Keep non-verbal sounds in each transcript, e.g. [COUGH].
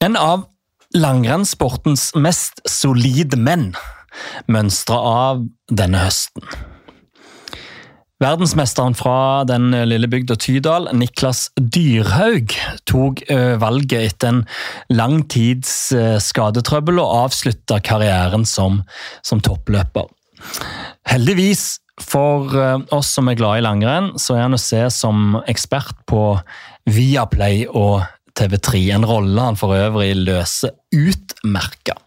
En av langrennssportens mest solide menn mønstra av denne høsten. Verdensmesteren fra den lille bygda Tydal, Niklas Dyrhaug, tok valget etter en lang tids skadetrøbbel og avslutta karrieren som, som, toppløper. Heldigvis for oss som er glad i langrenn, så er han å se som ekspert på Viaplay og TV3. En rolle han for øvrig løser utmerka.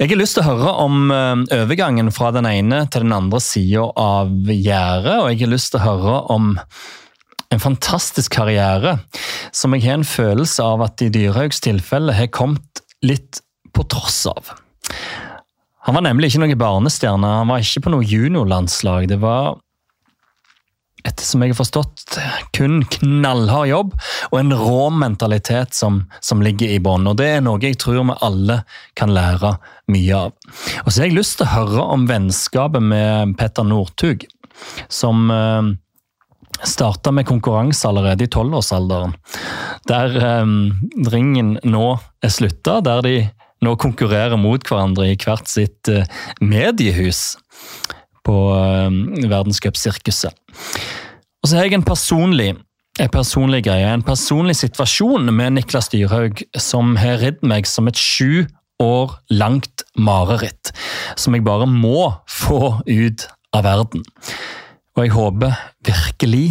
Jeg har lyst til å høre om overgangen fra den ene til den andre sida av gjerdet, og jeg har lyst til å høre om en fantastisk karriere som jeg har en følelse av at i Dyrhaugs tilfelle har kommet litt på tross av. Han var nemlig ikke noen barnestjerne, han var ikke på noe juniorlandslag. Det var etter som jeg har forstått, kun knallhard jobb og en rå mentalitet som, som ligger i bånn. Det er noe jeg tror vi alle kan lære mye av. Og så har jeg lyst til å høre om vennskapet med Petter Northug, som eh, starta med konkurranse allerede i tolvårsalderen. Der eh, ringen nå er slutta, der de nå konkurrerer mot hverandre i hvert sitt eh, mediehus på verdenscupsirkuset. Og så har jeg en personlig, en personlig greie, en personlig situasjon med Niklas Dyrhaug som har ridd meg som et sju år langt mareritt. Som jeg bare må få ut av verden. Og jeg håper virkelig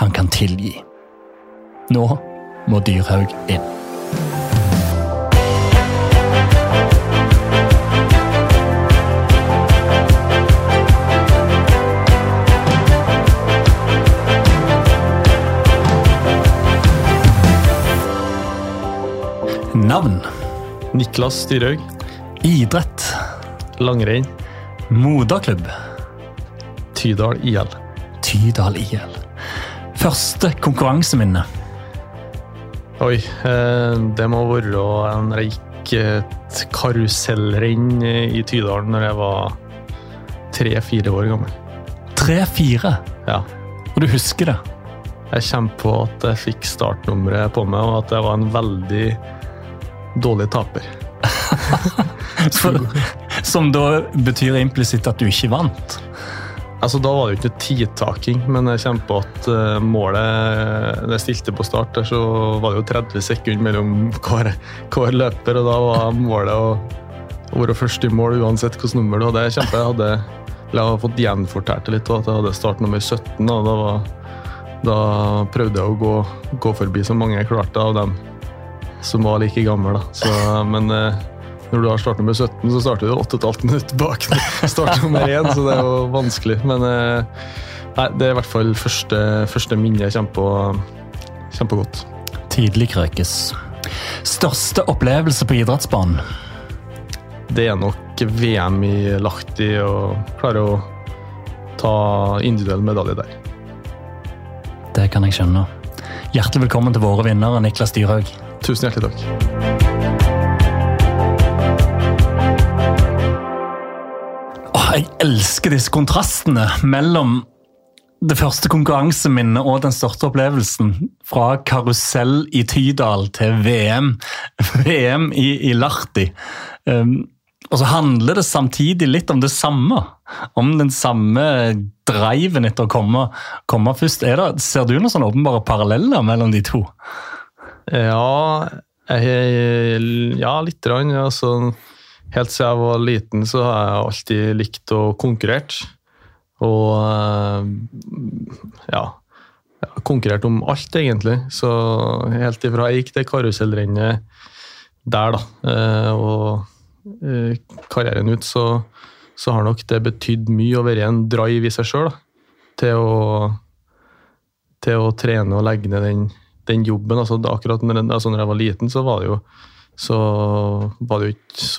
han kan tilgi. Nå må Dyrhaug inn. Navn? Niklas Dyrhaug. Idrett? Langrenn. Moderklubb? Tydal IL. Tydal IL. Første konkurranseminne? Oi, det må være en reik et karusellrenn i Tydalen når jeg var tre-fire år gammel. Tre-fire? Ja. Og du husker det? Jeg kommer på at jeg fikk startnummeret på meg, og at jeg var en veldig dårlig taper. [LAUGHS] Som da betyr implisitt at du ikke vant? Altså, Da var det jo ikke tidtaking, men jeg kommer på at målet Da jeg stilte på start, der, så var det jo 30 sekunder mellom hver, hver løper, og da var målet å, å være først i mål uansett hvilket nummer du hadde. Jeg kjempe, jeg hadde, jeg har fått gjenfortalt litt, at jeg hadde startnummer 17. og da, var, da prøvde jeg å gå, gå forbi så mange jeg klarte av dem som var like gammel. da. Så, men eh, når du har startnummer 17, så starter du 8,5 minutter bak startnummer 1, så det er jo vanskelig. Men eh, nei, det er i hvert fall første, første minne jeg kommer på kjempegodt. Tidlig krøkes. Største opplevelse på idrettsbanen? Det er nok VM i Lahti og klare å ta individuell medalje der. Det kan jeg skjønne. Hjertelig velkommen til våre vinnere, Niklas Dyrhaug. Tusen hjertelig takk. Jeg elsker disse kontrastene mellom det første konkurranseminnet og den største opplevelsen. Fra karusell i Tydal til VM, [LAUGHS] VM i, i Lahti. Um, og så handler det samtidig litt om det samme. Om den samme driven etter å komme, komme først. Det, ser du noen sånne åpenbare paralleller mellom de to? Ja, jeg, ja litt. Rann, altså, helt siden jeg var liten, så har jeg alltid likt å konkurrere. Og ja Konkurrert om alt, egentlig. Så helt ifra jeg gikk det karusellrennet der, da, og karrieren ut, så, så har nok det betydd mye å være en drive i seg sjøl. Til, til å trene og legge ned den den jobben altså akkurat når, altså når, jeg var liten, så var det jo var det jo,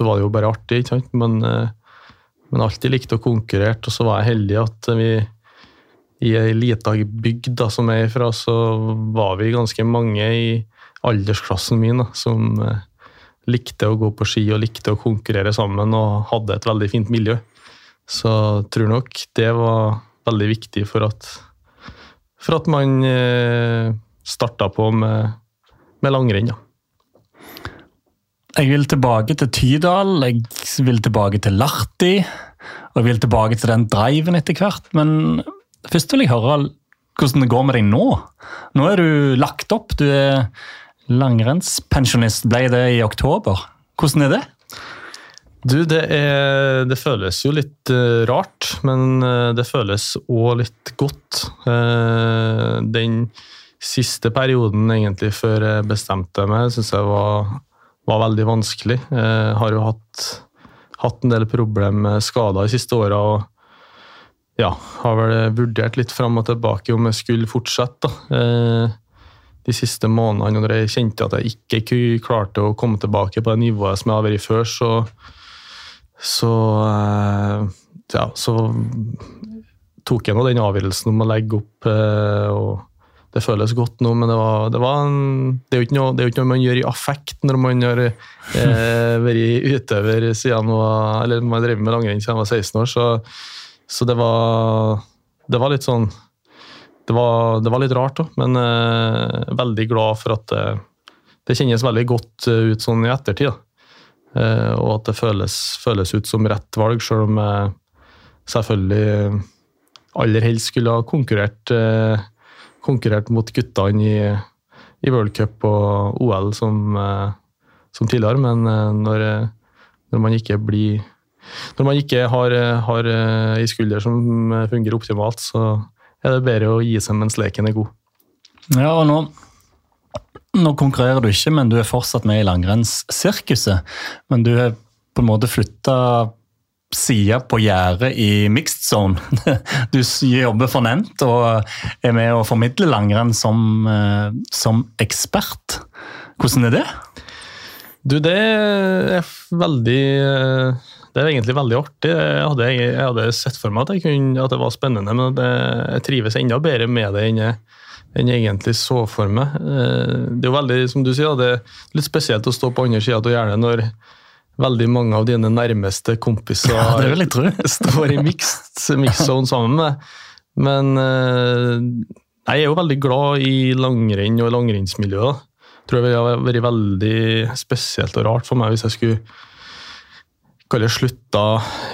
var det jo bare artig, ikke sant? Men, men alltid likte å konkurrere. Og så var jeg heldig at vi i ei lita bygd som jeg er fra, så var vi ganske mange i aldersklassen min da, som eh, likte å gå på ski og likte å konkurrere sammen og hadde et veldig fint miljø. Så jeg tror nok det var veldig viktig for at, for at man eh, starta på med, med langrenn. Jeg vil tilbake til Tydal, jeg vil tilbake til Larti. Og jeg vil tilbake til den driven etter hvert. Men først vil jeg høre hvordan det går med deg nå. Nå er du lagt opp. Du er langrennspensjonist. Ble det i oktober. Hvordan er det? Du, det, er, det føles jo litt uh, rart, men uh, det føles òg litt godt. Uh, den siste perioden egentlig før jeg bestemte meg, syns jeg var, var, veldig vanskelig. Jeg har jo hatt, hatt en del problemer med skader de siste åra. Og ja, har vel vurdert litt fram og tilbake om jeg skulle fortsette. da de siste månedene, når jeg kjente at jeg ikke klarte å komme tilbake på det nivået som jeg har vært før, så, så, eh, ja, så tok jeg nå den avgjørelsen om å legge opp. Eh, og Det føles godt nå, men det, var, det, var en, det, er noe, det er jo ikke noe man gjør i affekt når man har eh, vært utøver siden man, eller man drev med langrenn siden man var 16 år. Så, så det, var, det var litt sånn det var, var litt rart da, men eh, veldig glad for at det, kjennes veldig godt eh, ut sånn i ettertid. Eh, og at det føles, føles, ut som rett valg, selv om jeg selvfølgelig aller helst skulle ha konkurrert, eh, konkurrert mot guttene i, i worldcup og OL som, eh, som tidligere. Men eh, når, når, man ikke blir Når man ikke har, har ei skulder som fungerer optimalt, så er det bedre å gi seg mens leken er god. Ja, og nå, nå konkurrerer du ikke, men du er fortsatt med i langrennssirkuset. Men du er på en måte flytta side på gjerdet i mixed zone. [LAUGHS] Du jobber for Nent og er med å formidle langrenn som, eh, som ekspert. Hvordan er det? Du, det er veldig eh, det er egentlig veldig artig. Jeg hadde, jeg hadde sett for meg at, kunne, at, det var spennende, men jeg trives enda bedre med det enn jeg, enn jeg egentlig så for meg. Eh, det er jo veldig, som du sier, det er litt spesielt å stå på andre sida av gjerdet når veldig mange av dine nærmeste kompiser ja, [LAUGHS] står i mixed, mixed zone sammen med Men eh, jeg er jo veldig glad i langrenn og langrennsmiljøet. Jeg tror det ville vært veldig spesielt og rart for meg hvis jeg skulle kaller slutta,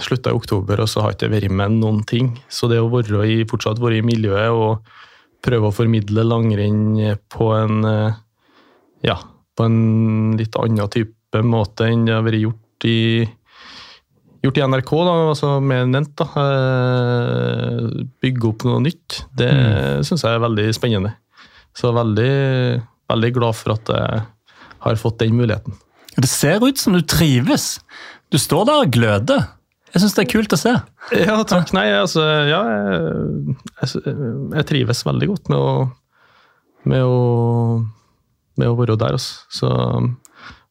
slutta i oktober, og så har jeg ikke vært med noen ting. Så det å være i, fortsatt være i miljøet og prøve å formidle langrenn på en eh, ja, på en litt annen type måte enn det har vært gjort i, gjort i NRK, da, altså mer nevnt. da, eh, Bygge opp noe nytt. Det mm. syns jeg er veldig spennende. Så veldig, veldig glad for at jeg har fått den muligheten. Det ser ut som du trives. Du står der og gløder. Jeg syns det er kult å se. Ja, takk. Nei, altså Ja, jeg, jeg, jeg trives veldig godt med å, med å, med å være der, altså. Så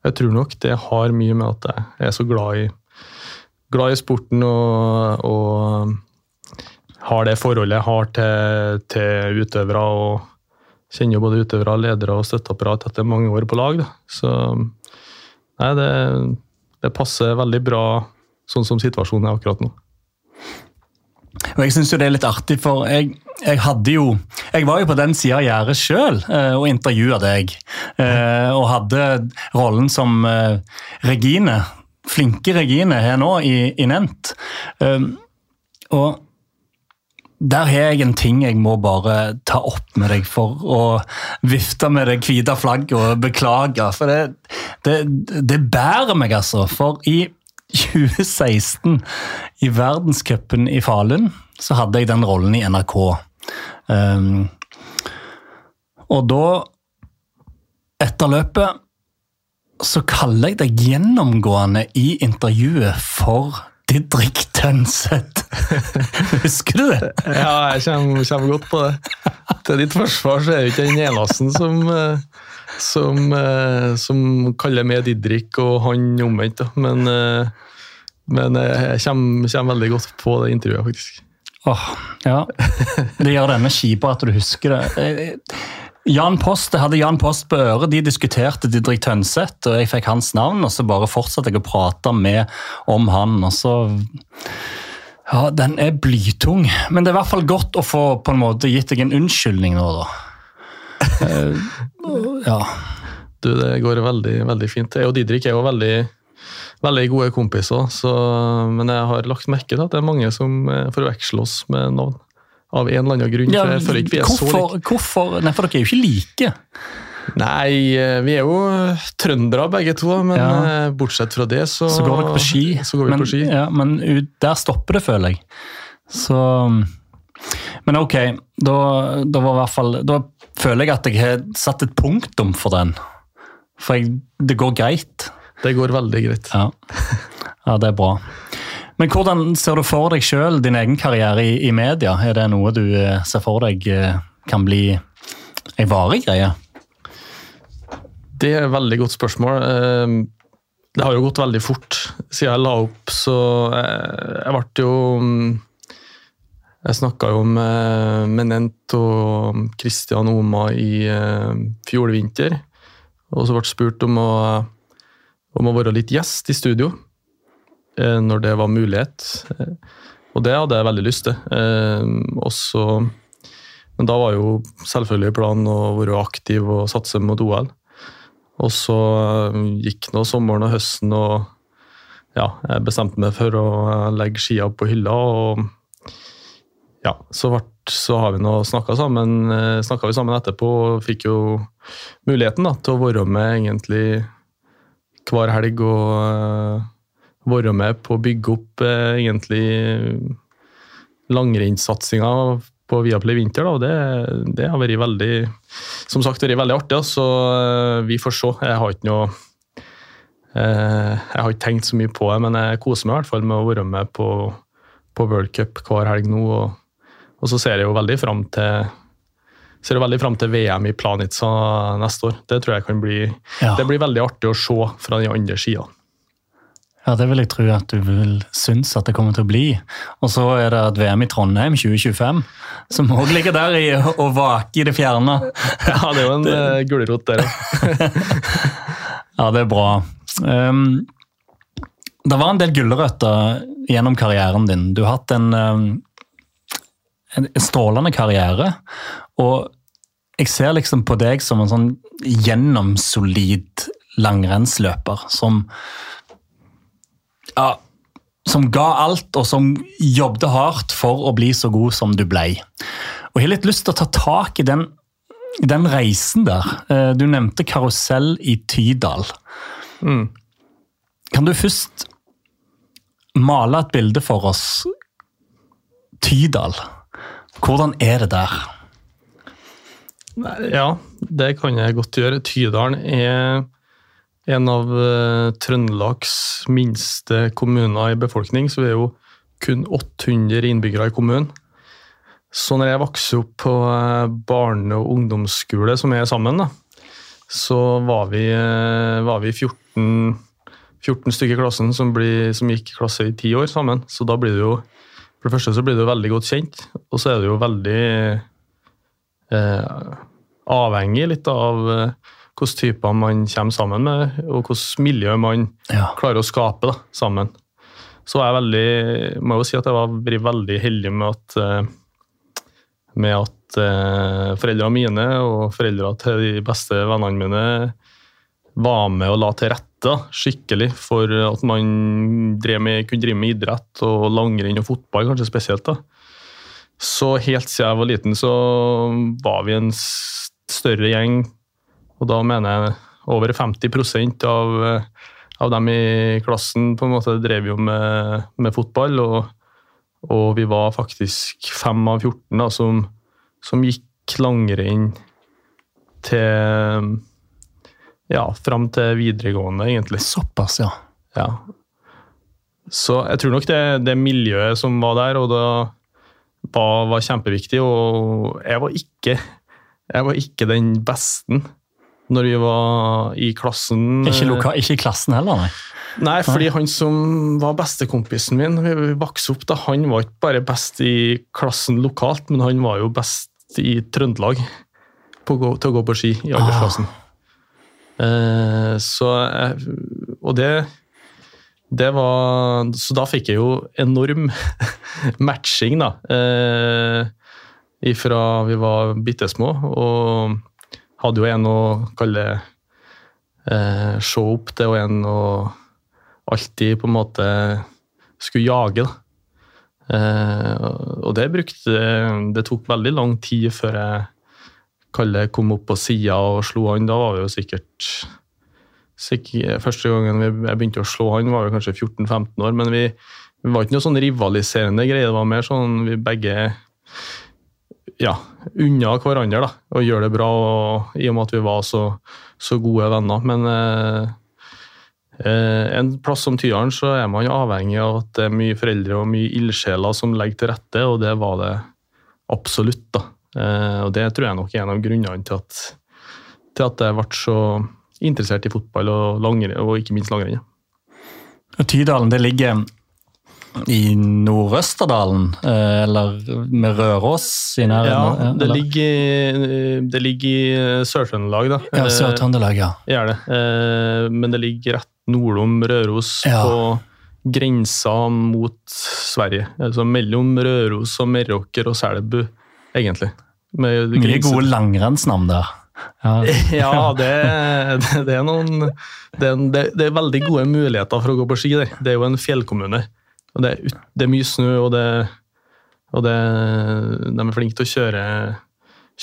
jeg tror nok det har mye med at jeg er så glad i, glad i sporten og, og, har det forholdet jeg har til, til utøvere. og Kjenner jo både utøvere, ledere og støtteapparat etter mange år på lag. Da. Så nei, det det passer veldig bra sånn som situasjonen er akkurat nå. Og Jeg syns det er litt artig, for jeg, jeg, hadde jo Jeg var jo på den sida av gjerdet sjøl eh, og intervjua deg. Eh, og hadde rollen som eh, Regine, flinke Regine, her nå i, i Nent. Og der har jeg en ting jeg må bare ta opp med deg for å vifte med det hvite flagget og beklage. For det, det, det, bærer meg, altså. For i 2016, i verdenscupen i Falun, så hadde jeg den rollen i NRK. Um, og da, etter løpet, så kaller jeg deg gjennomgående i intervjuet for Didrik Tønseth. [LAUGHS] Husker du det? ja, jeg kommer, kommer, godt på det. Til ditt forsvar så er det ikke den eneste som, eh, som, eh, som, kaller meg Didrik og han omvendt. Men, eh, men jeg kommer, kommer, veldig godt på det intervjuet, faktisk. Åh, ja. Det gjør denne kjipa at du husker det. Jan Post, Jeg hadde Jan Post på øret. De diskuterte Didrik Tønseth, og jeg fikk hans navn. og Så bare fortsatte jeg å prate med om han. og så... Ja, Den er blytung, men det er i hvert fall godt å få på en måte gitt deg en unnskyldning nå, da. Uh, [LAUGHS] ja. Du, det går veldig, veldig fint. Jeg og Didrik er jo veldig, veldig gode kompiser, så, men jeg har lagt merke til at det er mange som eh, forveksler oss med navn. Av en eller annen grunn. Ja, for jeg føler ikke vi er så hvorfor, like. hvorfor? Nei, for dere er jo ikke like. Nei, eh, vi er jo trøndere begge to, men Ja. eh, bortsett fra det, så Så går dere på ski. Så går vi men, på ski. Ja, men der stopper det, føler jeg. Så Men ok, da, da var i hvert fall Da føler jeg at jeg har satt et punktum for den. For jeg, det går greit. Det går veldig greit. Ja. ja, det er bra. Men hvordan ser du for deg sjøl din egen karriere i, i media? Er det noe du eh, ser for deg eh, kan bli ei varig greie? Det er et veldig godt spørsmål. Eh, Det har jo gått veldig fort siden jeg la opp, så jeg, jeg ble jo mm, Jeg snakka jo med, Menent og Christian Oma i fjor vinter, og så ble jeg spurt om å, om å være litt gjest i studio eh, når det var mulighet. Eh, Og det hadde jeg veldig lyst til. Eh, og men da var jo selvfølgelig planen å være aktiv og satse mot OL. Og så gikk nå sommeren og høsten, og ja, jeg bestemte meg for å legge skia på hylla. og ja, så, ble, så har vi nå snakka sammen, snakket vi sammen etterpå og fikk jo muligheten da, til å være med egentlig hver helg og uh, være med på å bygge opp uh, egentlig langrennssatsinga på Viaplay Vinter. Da, det, det har vært veldig som sagt vært veldig artig, så eh, vi får se. Jeg har ikke noe Jeg har ikke tenkt så mye på det, men jeg koser meg i hvert fall med å være med på, på World Cup hver helg nå. Og, og så ser jeg jo veldig fram til ser veldig fram til VM i Planica neste år. Det tror jeg kan bli Ja. Det blir veldig artig å se fra den andre sida. Ja, det vil jeg tro at du vil synes at det kommer til å bli. Og så er det et VM i Trondheim 2025, som òg ligger der i å vake i det fjerne. [LAUGHS] Ja, det er jo en uh, gulrot der. ja. [LAUGHS] Ja, det er bra. Um, det var en del gulrøtter gjennom karrieren din. Du har hatt en, um, en strålende karriere, og jeg ser liksom på deg som en sånn gjennomsolid langrennsløper som ja, som ga alt, og som jobbet hardt for å bli så god som du ble. Og Jeg har litt lyst til å ta tak i den, den reisen der. Eh, Du nevnte karusell i Tydal. Mm. Kan du først male et bilde for oss? Tydal. Hvordan er det der? Ja, det kan jeg godt gjøre. Tydalen er en av uh, Trøndelags minste kommuner i befolkning, så vi er jo kun 800 innbyggere i kommunen. Så når jeg vokste opp på eh, barne- og ungdomsskole som er sammen, da, så var vi, eh, var vi 14, 14 stykker i klassen som, blir, som gikk klasse i ti år sammen. Så da blir du jo For det første så blir du veldig godt kjent, og så er du jo veldig eh, avhengig litt av eh, hvilke typer man kommer sammen med, og hvilket miljø man Ja. klarer å skape da, sammen. Så jeg veldig, må jeg jo si at jeg var veldig heldig med at, eh, med at eh, foreldrene mine og foreldrene til de beste vennene mine var med og la til rette skikkelig for at man drev med, kunne drive med idrett og langrenn og fotball, kanskje spesielt. da. Så helt siden jeg var liten, så var vi en større gjeng, og da mener jeg over 50% av, eh, av dem i klassen på en måte drev jo med, med fotball, og, og vi var faktisk fem av 14 da, som, som gikk langrenn til ja, fram til videregående, egentlig. Såpass, ja. Ja. Så jeg tror nok det, det miljøet som var der, og det var, var kjempeviktig. Og jeg var ikke, jeg var ikke den beste når vi var i klassen. Ikke, loka, ikke i klassen heller, nei. Nei, fordi han som var bestekompisen min, vi vokste opp da, han var ikke bare best i klassen lokalt, men han var jo best i Trøndelag på til å gå på ski i aldersklassen. Eh, så jeg, Og det det var, så da fikk jeg jo enorm [LAUGHS] matching, da. Eh, ifra vi var bitte små, og hadde jo en å kalle eh, se opp til en å alltid på en måte skulle jage. da. Eh, og det brukte Det tok veldig lang tid før jeg Kalle kom opp på sida og slo han. Da var vi jo sikkert, sikkert Første gangen jeg begynte å slå han, var jo kanskje 14-15 år. Men vi, vi, var ikke noe sånn rivaliserende greie. Det var mer sånn vi begge ja, unna hverandre da, og gjør det bra, og, i og med at vi var så, så gode venner. Men eh, eh, en plass som Tyren så er man avhengig av at det er mye foreldre og mye ildsjeler som legger til rette, og det var det absolutt. da. Eh, og Det tror jeg nok er en av grunnene til at, til at det ble så interessert i fotball og, langere, og ikke minst langrenn. Tydalen det ligger i Nordøsterdalen, eh, eller med Røros i nærheten? Ja, det ligger, det ligger i Sør-Trøndelag, da. Ja, Sør-Trøndelag, ja. Gjør det. Eh, men det ligger rett nord om Røros, ja. på grensa mot Sverige. Altså mellom Røros og Meråker og Selbu, egentlig. Mye gode langrennsnavn der. Ja, [LAUGHS] ja det, det, er noen det, det, er veldig gode muligheter for å gå på ski der. Det er jo en fjellkommune. Og det, er, det er mye snø, og, det, og det, de er flinke til å kjøre,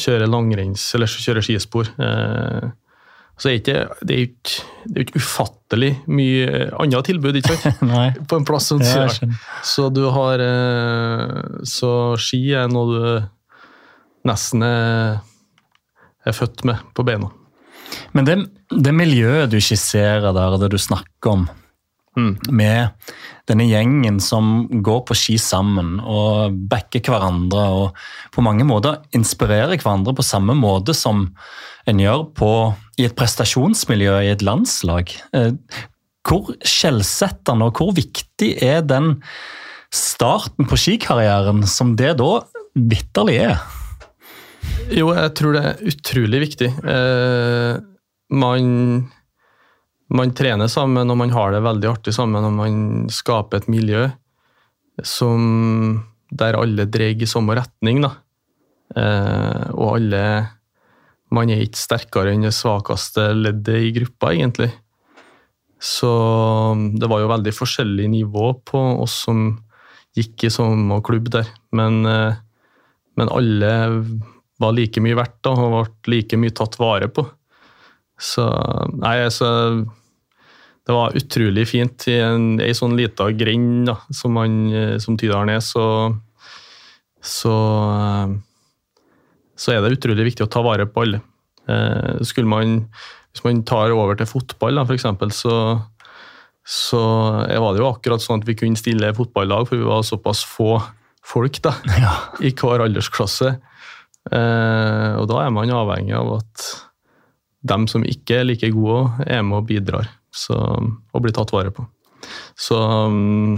kjøre langrenns, eller kjøre skispor. Eh, så er det er ikke, det er ikke ufattelig mye andre tilbud ikke sant? [LAUGHS] på en plass som Tyra. Så du har eh, Så ski er noe du nesten er, er født med på bena. Men det, det miljøet du skisserer der, det du snakker om, mm. med denne gjengen som går på ski sammen og backer hverandre og på mange måter inspirerer hverandre på samme måte som en gjør på, i et prestasjonsmiljø i et landslag. Eh, hvor skjellsettende og hvor viktig er den starten på skikarrieren som det da vitterlig er? Jo, jeg tror det er utrolig viktig. Eh, man man trener sammen og man har det veldig artig sammen og man skaper et miljø som, der alle drar i samme retning. Eh, og alle Man er ikke sterkere enn det svakeste leddet i gruppa, egentlig. Så det var jo veldig forskjellig nivå på oss som gikk i samme klubb der. Men, eh, men alle var like mye verdt da, og ble like mye tatt vare på. Så Nei, altså det var utrolig fint. I en, ei sånn lita grend som, som Tydalen er, så, så, så er det utrolig viktig å ta vare på alle. Eh, skulle man, hvis man tar over til fotball, da, for eksempel, så, så var det jo akkurat sånn at vi kunne stille fotballag, for vi var såpass få folk da, [LAUGHS] ja. i hver aldersklasse. Eh, og da er man avhengig av at dem som ikke er like gode, er med og bidrar så, og blir tatt vare på. Så mm,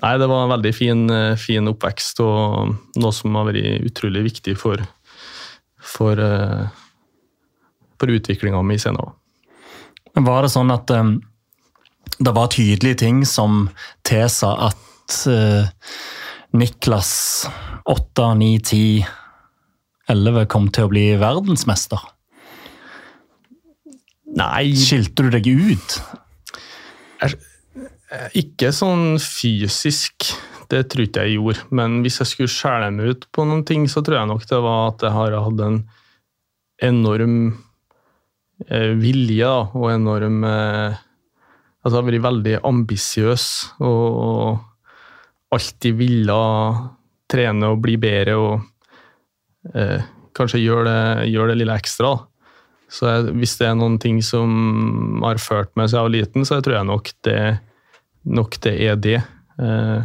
Nei, det var en veldig fin, fin oppvekst og noe som har vært utrolig viktig for, for, eh, for utviklinga mi senere. Var det sånn at um, det var tydelige ting som tilsa at uh, Niklas 8, 9, 10, 11 kom til å bli verdensmester? Nei Skilte du deg ut? Ikke sånn fysisk, det tror ikke jeg gjorde. Men hvis jeg skulle skjære meg ut på noen ting, så tror jeg nok det var at jeg har hatt en enorm eh, vilje og enorm eh, Altså jeg har vært veldig ambisiøs og, alltid ville trene og bli bedre og eh, kanskje gjør det, gjør det lille ekstra. Så jeg, hvis det er noen ting som har ført meg siden jeg var liten, så tror jeg nok det, nok det er det. Eh,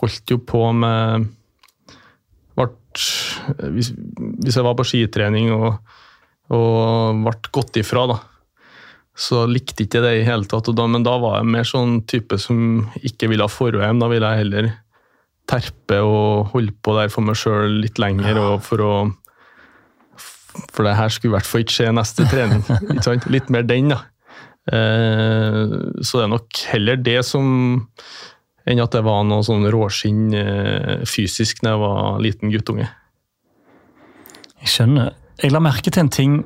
holdt jo på med vart, hvis, hvis, jeg var på skitrening og, og ble gått ifra, da, så likte ikke det i hele tatt. Da, men da var jeg mer sånn type som ikke ville ha forhjem. Da ville jeg heller terpe og holde på der for meg sjøl litt lenger. og for å for det her skulle i hvert fall ikke skje neste [LAUGHS] trening. Litt mer den, da. Eh, så det er nok heller det som enn at det var noe sånn råskinn eh, fysisk da jeg var liten guttunge. Jeg skjønner. Jeg la merke til en ting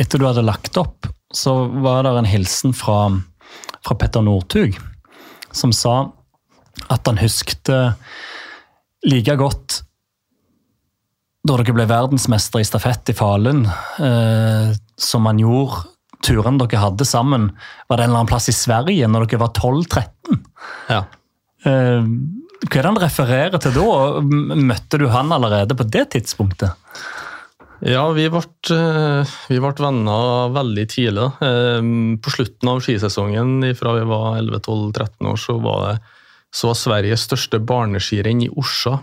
etter du hadde lagt opp, så var det en hilsen fra, fra Petter Northug, som sa at han huskte like godt da dere ble verdensmester i stafett i Falun, eh, som han gjorde turen dere hadde sammen, var det en eller annen plass i Sverige når dere var 12-13? Ja. Eh, hva er det han refererer til da? Møtte du han allerede på det tidspunktet? Ja, vi ble, eh, vi ble venner veldig tidlig. Eh, på slutten av skisesongen fra vi var 11-12-13 år, så var, det, så var Sveriges største barneskirenn i Orsa.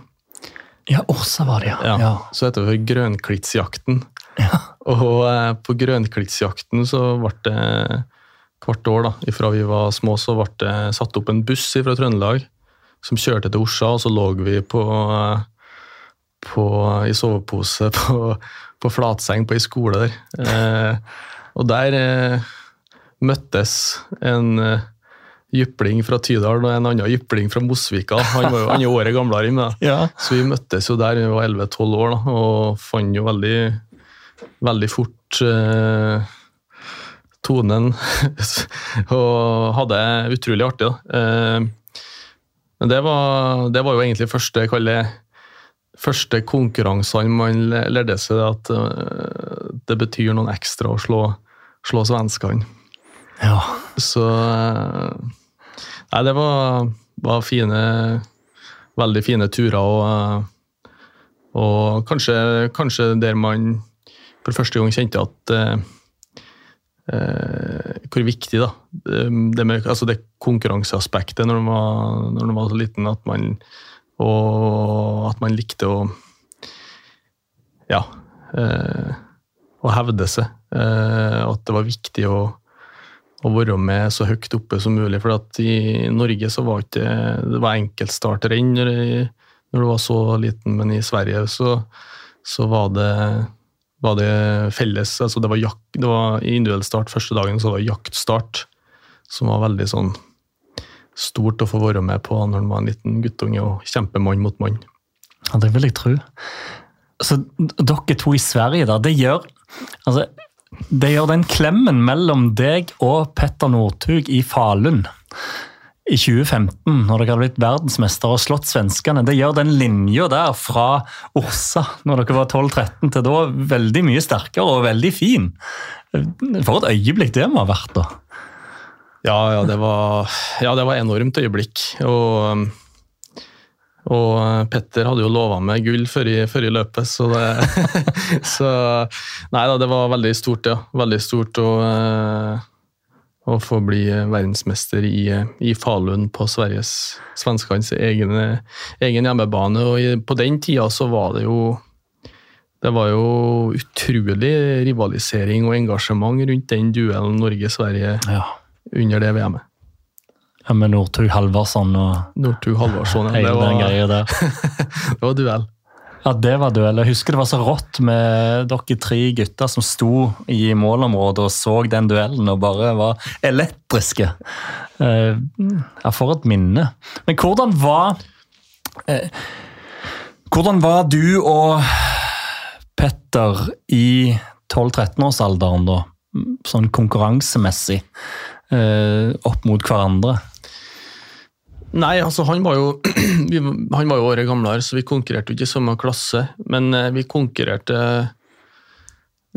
Ja, Orsa var det, ja. ja. Så heter det for Grønklittsjakten. Ja. Og eh, på Grønklitsjakten så ble det hvert år da, ifra vi var små, så ble det satt opp en buss fra Trøndelag som kjørte til Orsa, og så lå vi på, på i sovepose [LAUGHS] på, på, flatseng på ei skole der. Eh, og der eh, møttes en eh, jypling fra Tydal og en annen jypling fra Mosvika. Han var jo andre året gamlere enn meg, [LAUGHS] ja. så vi møttes jo der vi var 11-12 år da, og fant jo veldig veldig fort eh, tonen [LAUGHS] og hadde det utrolig artig. da. Eh, men det var, det var, jo egentlig første, første konkurransene man lærte seg at uh, det betyr noen ekstra å slå, slå svenskene. Ja. Så uh, Nei, det var, var, fine Veldig fine turer, og, og kanskje, kanskje der man for første gang kjente at eh, eh, hvor viktig da, det, med, altså det konkurranseaspektet når man, var, når man var så liten, at man, og at man likte å ja, eh, å hevde seg. Eh, at det var viktig å, å, være med så høyt oppe som mulig. For i Norge så var ikke det var enkeltstartrenn når, når du var så liten, men i Sverige så, så var det var det felles altså det var, jak, det var individuell start første dagen så var det jaktstart, som var veldig sånn stort å få være med på når man var en liten guttunge og kjempe mann mot mann. Ja, Det vil jeg tro. Så dere to i Sverige, da, det gjør altså, det gjør den klemmen mellom deg og Petter Northug i Falun i 2015, når dere hadde blitt verdensmester og slått svenskene. Det gjør den linja der fra Orsa, når dere var 12-13, til da veldig mye sterkere og veldig fin. For et øyeblikk det må ha vært, da. Ja, ja, det var, ja, det var enormt øyeblikk. Og, og Petter hadde jo lova meg gull før i, før i løpet, så det [LAUGHS] Så Nei da, det var veldig stort, ja. Veldig stort. og eh, å få bli verdensmester i, i Falun på Sveriges svenskenes egen, egen hjemmebane. Og på den tida så var det jo det var jo utrolig rivalisering og engasjement rundt den duellen Norge-Sverige ja. under det VM-et. Ja, Med Northug Halvarsson og Northug Halvarsson, ja. Det var, [LAUGHS] det var duell. Ja, det var duell. Jeg husker det var så rått med dere tre gutter som sto i målområdet og så den duellen og bare var elektriske. Eh, ja, for et minne. Men hvordan var eh, Hvordan var du og Petter i 12-13-årsalderen, da? Sånn konkurransemessig eh, opp mot hverandre? Nei, altså han var jo [CLEARS THROAT] han var jo året gamlere, så vi konkurrerte jo ikke i samme klasse. Men eh, vi konkurrerte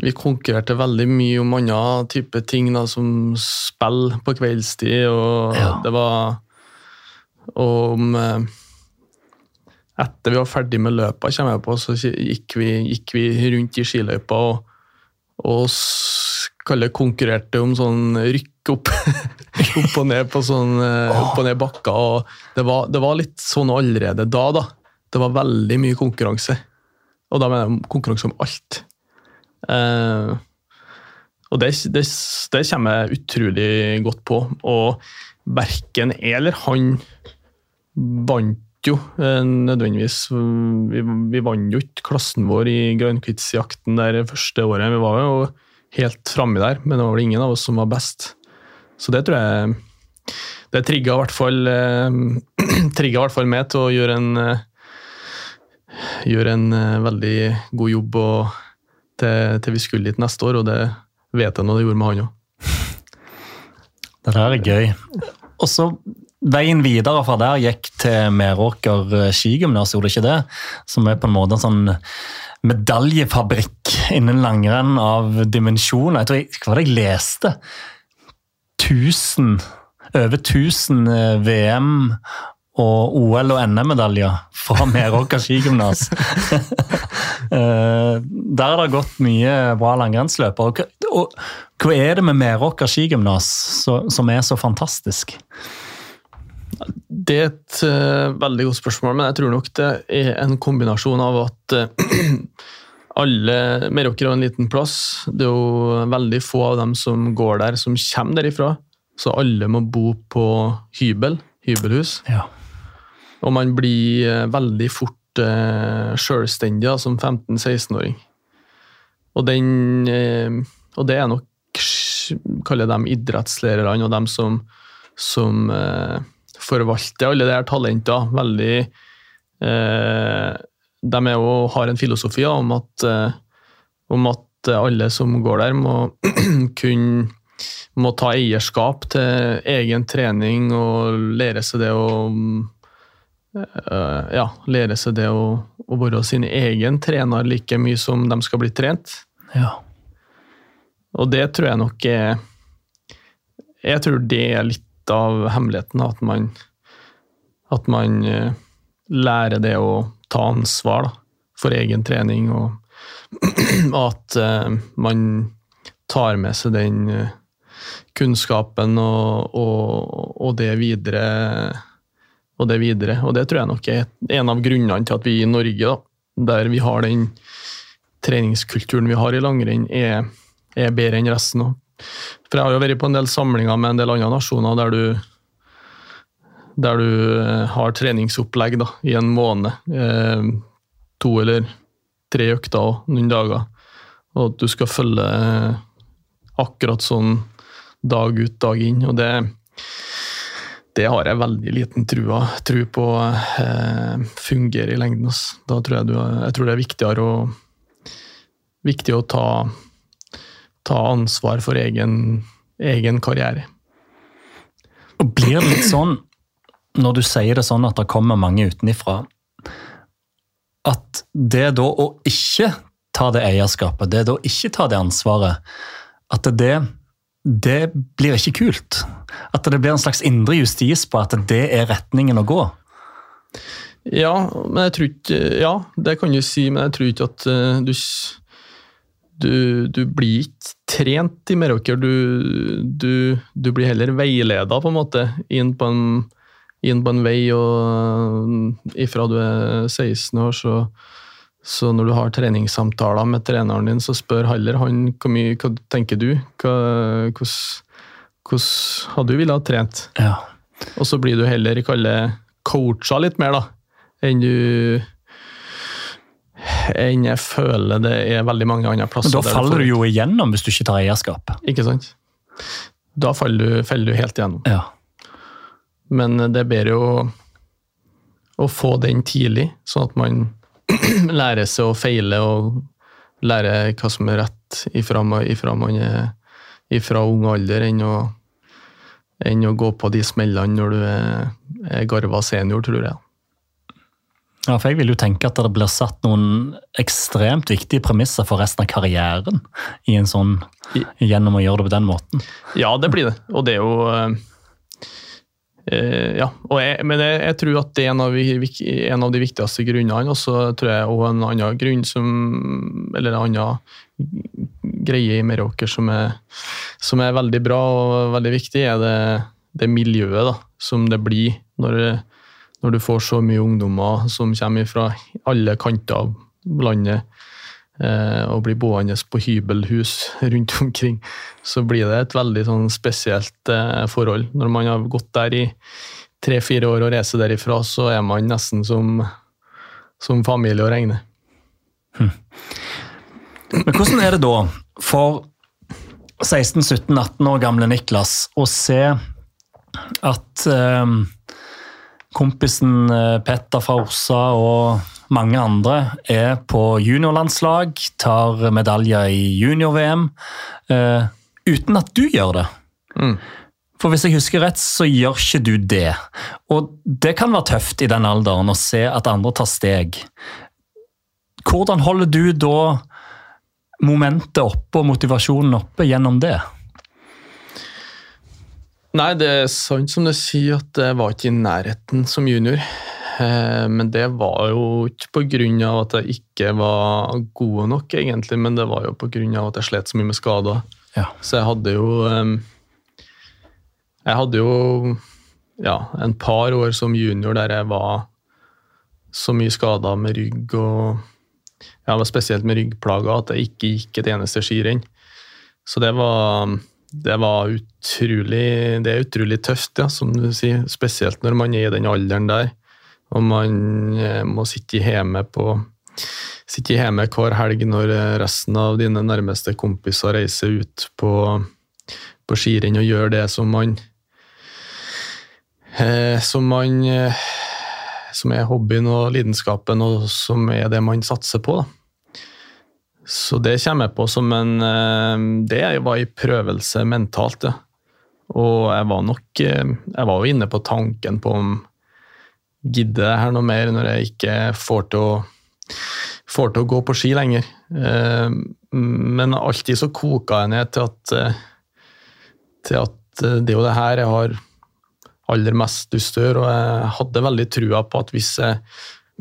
vi konkurrerte veldig mye om andre type ting, da, som spill på kveldstid. Og ja. det var Og om eh, Etter vi var ferdig med løpa, kommer jeg på, så gikk vi, gikk vi rundt i skiløypa og, og kalle konkurrerte om sånn rykk opp, [LAUGHS] opp og ned på sånn oh. opp og ned bakka. og det var, det var, litt sånn allerede da, da. Det var veldig mye konkurranse. Og da mener jeg konkurranse om alt. Eh, og det, det, det, kommer jeg utrolig godt på. Og verken jeg eller han vant jo eh, nødvendigvis. Vi, vi vant jo ikke klassen vår i grønnkvitsjakten der første året. Vi var jo helt framme der, men det var vel ingen av oss som var best. Så det tror jeg Det trigga i hvert fall eh, [CLEARS THROAT] i hvert fall meg til å gjøre en eh, gjøre en veldig god jobb og, til, til, vi skulle dit neste år, og det vet jeg nå det gjorde med han òg. Det der er gøy. Og så Veien videre fra der gikk til Meråker eh, skigymnas, gjorde ikke det? Som er på en måte en sånn medaljefabrikk innen langrenn av dimensjoner. Jeg tror jeg, Hva var det jeg leste? 1000, over 1000 eh, VM og OL- og NM-medaljer fra [LAUGHS] Meråker skigymnas. [LAUGHS] Eh, der har det gått mye bra langrennsløpere. Og, hva er det med Meråker skigymnas som er så fantastisk? Det er et uh, veldig godt spørsmål, men jeg tror nok det er en kombinasjon av at uh, [CLEARS THROAT] alle Meråker har en liten plass. Det er jo veldig få av dem som går der, som kommer derifra. Så alle må bo på hybel, hybelhus. Ja. Og man blir uh, veldig fort uh, sjølstendig da, som 15-16-åring. Og, og det er nok kaller dem idrettslærerne og dem som, som forvalter alle de her talentene veldig eh, De jo, har en filosofi om at, eh, om at alle som går der, må [CLEARS THROAT] kunne må ta eierskap til egen trening og lære seg det å uh, ja, lære seg det å, å, være sin egen trener like mye som de skal bli trent. Ja. Og det tror jeg nok er Jeg tror det er litt av hemmeligheten. At man, at man uh, lærer det å ta ansvar da, for egen trening, og [CLEARS THROAT] at uh, man tar med seg den uh, kunnskapen og, og, og, det videre. Og det videre. Og det tror jeg nok er en av grunnene til at vi i Norge, da, der vi har den treningskulturen vi har i langrenn, er, er bedre enn resten òg. For jeg har jo vært på en del samlinger med en del andre nasjoner der du, der du eh, har treningsopplegg da, i en måned. Eh, to eller tre økter og noen dager. Og at du skal følge eh, akkurat sånn dag ut, dag inn. Og det, det har jeg veldig liten trua, tro på eh, fungerer i lengden. Da tror jeg, du, jeg tror det er viktigere å, viktig å ta ta ansvar for egen, egen karriere. Og Blir det litt sånn, når du sier det sånn at det kommer mange utenifra, at det da å ikke ta det eierskapet, det da å ikke ta det ansvaret, at det, det blir ikke kult? At det blir en slags indre justis på at det er retningen å gå? Ja, men jeg tror ikke, ja, det kan du si, men jeg tror ikke at du du du, du, blir ikke trent i Meråker, du, du, du, blir heller veileda på en måte inn på en, inn på en vei. og Ifra du er 16 år, så, så når du har treningssamtaler med treneren din, så spør heller han hvor mye hva tenker du hva, hvordan, hadde du ville ha trent. Ja. Og så blir du heller kalle coacha litt mer, da, enn du enn jeg føler det er veldig mange andre plasser. Men Da faller du, jo igjennom hvis du ikke tar eierskap. Ikke sant. Da faller du, faller du helt igjennom. Ja. Men det er bedre å, å få den tidlig, sånn at man [CLEARS THROAT] lærer seg å feile og lære hva som er rett ifra, ifra man er ifra ung alder, enn å, enn å gå på de smellene når du er, er garva senior, tror jeg. Ja, for Jeg vil jo tenke at det blir satt noen ekstremt viktige premisser for resten av karrieren i en sånn, gjennom å gjøre det på den måten. Ja, det blir det. Og det er jo øh, Ja. Jeg, men jeg, jeg, tror at det er en av, en av de viktigste grunnene. Og så tror jeg også en annen grunn som Eller en annen greie i Meråker som er, som er veldig bra og veldig viktig, er det, det miljøet da, som det blir når når du får så mye ungdommer som kommer fra alle kanter av landet eh, og blir boende på hybelhus rundt [LAUGHS] omkring, så blir det et veldig sånn spesielt eh, forhold. Når man har gått der i tre-fire år og reiser derifra, så er man nesten som, som familie å regne. Hm. Men hvordan er det da for 16-17-18 år gamle Niklas å se at eh, kompisen eh, Petter fra Orsa og mange andre er på juniorlandslag, tar medaljer i junior-VM, uh, uten at du gjør det. Mm. For hvis jeg husker rett, så gjør ikke du det. Og det kan være tøft i den alderen å se at andre tar steg. Hvordan holder du da momentet oppe og motivasjonen oppe gjennom det? Nei, det er sant som du sier at jeg var ikke i nærheten som junior. Eh, men det var jo ikke pga. at jeg ikke var god nok, egentlig, men det var jo pga. at jeg slet så mye med skader. Ja. Så jeg hadde jo Jeg hadde jo ja, en par år som junior der jeg var så mye skada med rygg og ja, spesielt med ryggplager at jeg ikke gikk et eneste skirenn. Så det var det var utrolig Det er utrolig tøft, ja, som du sier. Spesielt når man er i den alderen der. Og man eh, må sitte hjemme på Sitte hjemme hver helg når resten av dine nærmeste kompiser reiser ut på, på skirenn og gjør det som man eh, Som man eh, Som er hobbyen og lidenskapen, og som er det man satser på. da. Så det kommer jeg på som en eh, Det var en prøvelse mentalt, ja. Og jeg var nok eh, Jeg var jo inne på tanken på om Gidder jeg her noe mer når jeg ikke får til å, får til å gå på ski lenger? Eh, men alltid så koka jeg ned til at, til at det er jo det her jeg har aller mest lyst til å gjøre, og jeg hadde veldig trua på at hvis jeg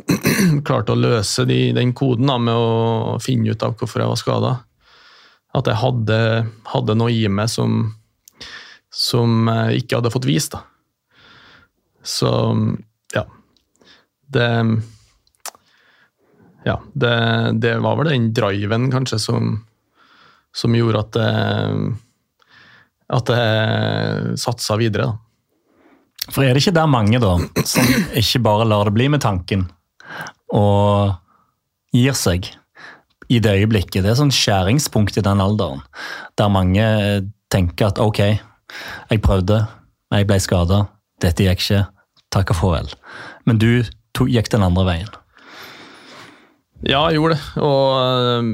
[CLEARS THROAT] klarte å løse de, den koden da, med å finne ut av hvorfor jeg var skada. At jeg hadde, hadde, noe i meg som, som jeg ikke hadde fått vist. Da. Så ja. Det Ja, det, det var vel den driven, kanskje, som, som gjorde at jeg, at jeg satsa videre. da. For er det ikke der mange, da, som ikke bare lar det bli med tanken, og gir seg i det øyeblikket. Det er sånn skjæringspunkt i den alderen, der mange tenker at ok, jeg prøvde, jeg ble skada, dette gikk ikke, takk og farvel. Men du to, gikk den andre veien. Ja, jeg gjorde det. Og øh,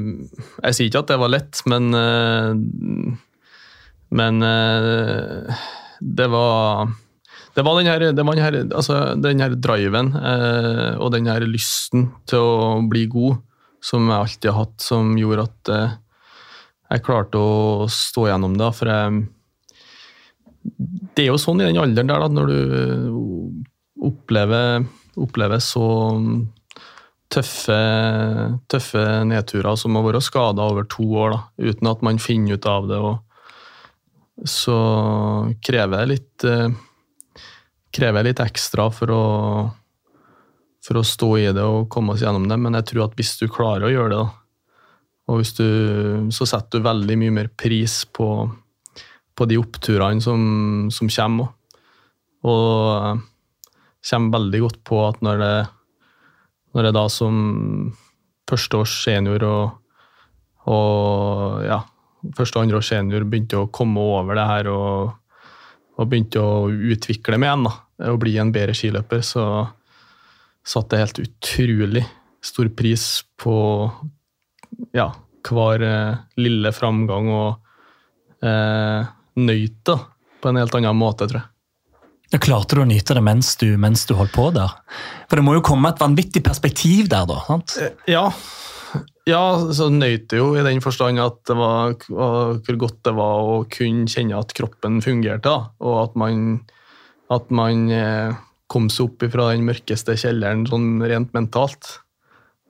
jeg sier ikke at det var lett, men øh, Men øh, det var det var den her, den her, altså, den her driven eh, og den her lysten til å bli god som jeg alltid har hatt, som gjorde at eh, jeg klarte å stå gjennom det. For jeg, det er jo sånn i den alderen der, da, når du opplever, opplever så tøffe, tøffe nedturer som å være skada over to år, da, uten at man finner ut av det. Og så krever det litt eh, krever litt ekstra for å, for å stå i det og komme oss gjennom det, men jeg tror at hvis du klarer å gjøre det, og hvis du, så setter du veldig mye mer pris på, på de oppturene som, som kommer. Og kommer veldig godt på at når det, når det da som førsteårs senior og, og ja, første og andre års senior begynte å komme over det her og og begynte å utvikle meg igjen da, og bli en bedre skiløper, så satte jeg helt utrolig stor pris på ja, hver eh, lille framgang og eh, nøyt det på en helt annen måte, tror jeg. Ja, klarte du å nyte det mens du, mens du holdt på der? For det må jo komme et vanvittig perspektiv der, da? sant? Eh, ja, ja, så nøyt det jo i den forstand at det var hvor godt det var å kunne kjenne at kroppen fungerte, og at man, at man eh, kom seg opp fra den mørkeste kjelleren sånn rent mentalt.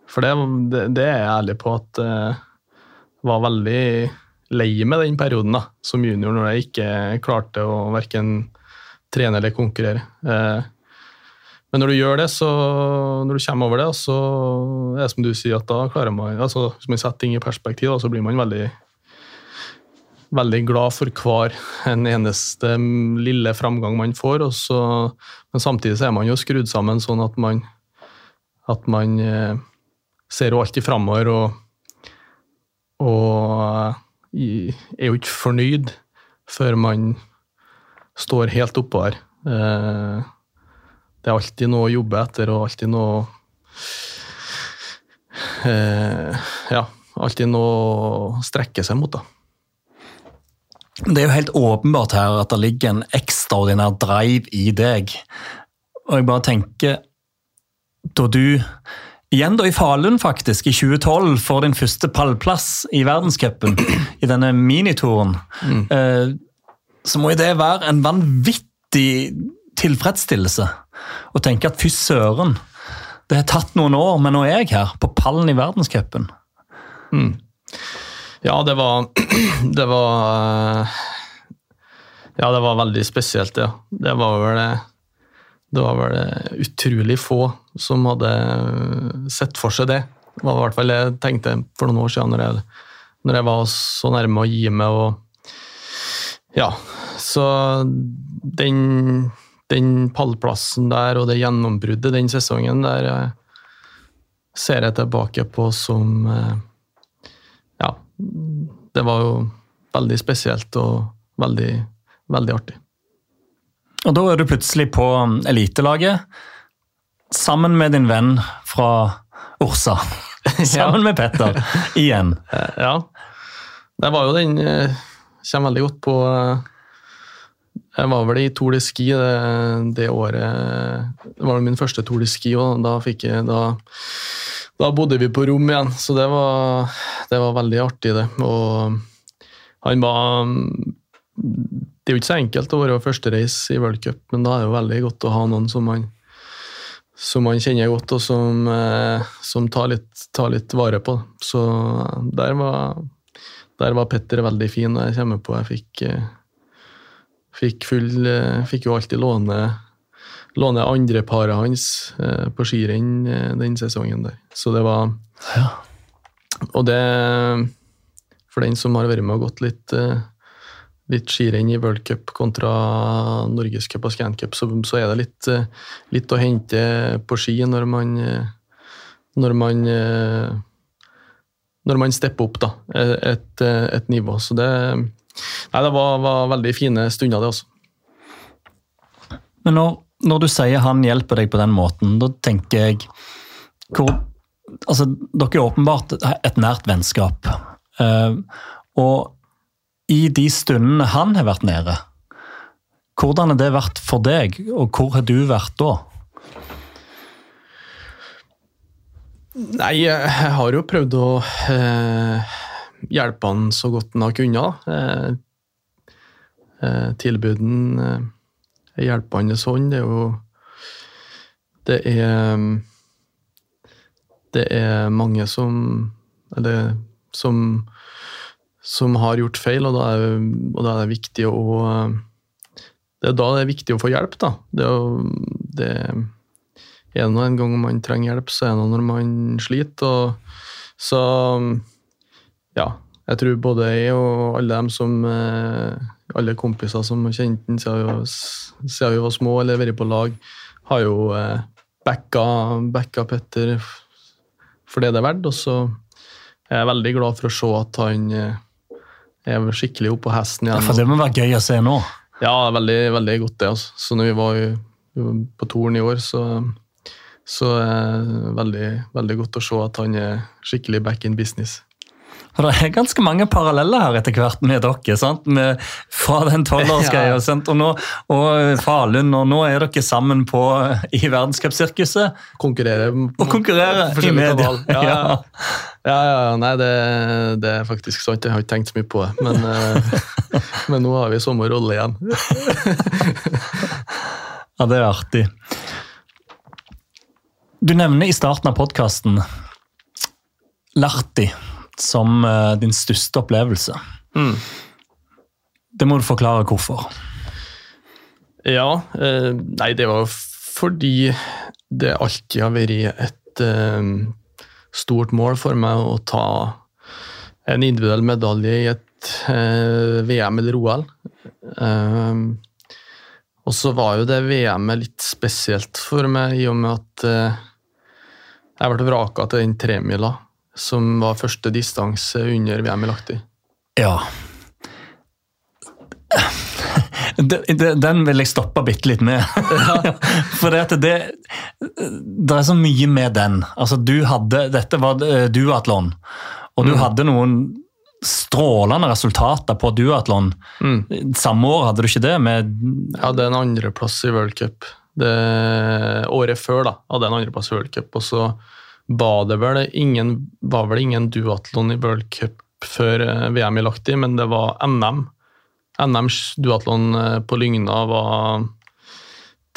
For det, det, det er jeg ærlig på at jeg eh, var veldig lei med den perioden da, som junior, når jeg ikke klarte å verken trene eller konkurrere. Eh, men når du gjør det, så når du kommer over det, så er det som du sier, at da klarer man altså Hvis man setter ting i perspektiv, så blir man veldig, veldig glad for hver en eneste lille framgang man får. Så, men samtidig så er man jo skrudd sammen sånn at man, at man eh, ser jo alltid framover og, og er jo ikke fornøyd før man står helt oppå her. Det er alltid noe å jobbe etter, og alltid noe eh, Ja, alltid noe å strekke seg mot, da. Det er jo helt åpenbart her at det ligger en ekstraordinær drive i deg. Og jeg bare tenker Da du, igjen da i Falun faktisk, i 2012 får din første pallplass i verdenscupen, i denne minituren, Mm. eh, så må jo det være en vanvittig tilfredsstillelse. Å tenker at fy søren, det har tatt noen år, men nå er jeg her, på pallen i verdenscupen. Ja, det var [CLEARS THROAT] Det var eh, Ja, det var veldig spesielt, ja. Det var vel det var vel eh, utrolig få som hadde sett for seg det. Det var i hvert fall det jeg tenkte for noen år siden, når jeg, når jeg var så nærme å gi meg og Ja. Så den, den pallplassen der og det gjennombruddet den sesongen der eh, ser jeg tilbake på som eh, ja, det var jo veldig spesielt og veldig, veldig artig. Og da er du plutselig på elitelaget, sammen med din venn fra Orsa. [LAUGHS] [LAUGHS] Sammen med Petter, igjen. [LAUGHS] Ja, det var jo den eh, Kommer veldig godt på Jeg var vel i Tour de Ski det, det året. Det var min første Tour de Ski, og da jeg da, da bodde vi på rom igjen, så det var, det var veldig artig, det. Og han var Det er jo ikke så enkelt å være førstereis i World Cup, men da er det jo veldig godt å ha noen som man som man kjenner godt, og som, eh, som tar, litt, tar litt vare på. Så der var, der var Petter veldig fin og jeg kommer på. Jeg fikk, eh, fikk, full, eh, fikk jo alltid låne, låne andreparet hans eh, på skirenn eh, den sesongen der. Så det var Ja. Og det For den som har vært med og gått litt litt skirenn i World Cup kontra Norgescup og Scancup, så, så er det litt, litt å hente på ski når man når man når man stepper opp da, et, et nivå. Så det, nei, det var, var veldig fine stunder, det også. Men når, når du sier han hjelper deg på den måten, da tenker jeg hvor, altså, Dere er åpenbart et nært vennskap. Uh, og i de stundene han har vært nede, hvordan har det vært for deg, og hvor har du vært da? Nei, jeg har jo prøvd å eh, hjelpe han så godt han har kunnet. Eh, eh, tilbuden eh, hjelpende hånd, det er jo Det er Det er mange som Eller som som har gjort feil, og da er, og da er det viktig å Det er da det er viktig å få hjelp, da. Det er, det er det en gang man trenger hjelp, så er det nå når man sliter. Og, så ja, jeg tror både jeg og alle dem som eh, alle kompiser som har kjent den siden vi var- siden vi var små eller vært på lag, har jo eh, backa, backa Petter for det det er verdt. Og så er jeg veldig glad for å se at han eh, er skikkelig oppe på hesten igjen. For det må være gøy å se nå. Ja, veldig, veldig godt det. Altså. Så når vi var, på turen i år, så, så er det veldig, veldig godt å se at han er skikkelig back in business. For det er ganske mange paralleller her etter hvert med dere. sant? Med, fra den tolvårsgreia [LAUGHS] Ja. og, nå- og Falun, og nå er dere sammen på, i verdenscupsirkuset. Konkurrere Og konkurrere i media. [LAUGHS] Ja, ja. ja, ja, nei, det, det er faktisk sant. Jeg har ikke tenkt så mye på det. Men, eh, [LAUGHS] men nå har vi samme rolle igjen. Ja, det er artig. Du nevner i starten av podkasten Larti som eh, din største opplevelse. Mm. Det må du forklare hvorfor. Ja, eh, nei, det var fordi det alltid har vært et eh, stort mål for meg å ta en individuell medalje i et VM eller OL. Og så var jo det VM-et litt spesielt for meg, i og med at jeg ble vraka til den tremila, som var første distanse under VM i Lahti. Ja. Den vil jeg stoppe bitte litt med. [LAUGHS] For det, det, det er så mye med den. Altså, du hadde, dette var eh, duatlon, og du mm. hadde noen strålende resultater på duatlon. Mm. Samme år hadde du ikke det? Med jeg hadde en andreplass i World Cup. Året før da, hadde jeg en andreplass i World Cup. Og så var det vel ingen, var vel ingen duatlon i World Cup før eh, VM i Lahti, men det var NM. NMs duatlon eh, på Lygna var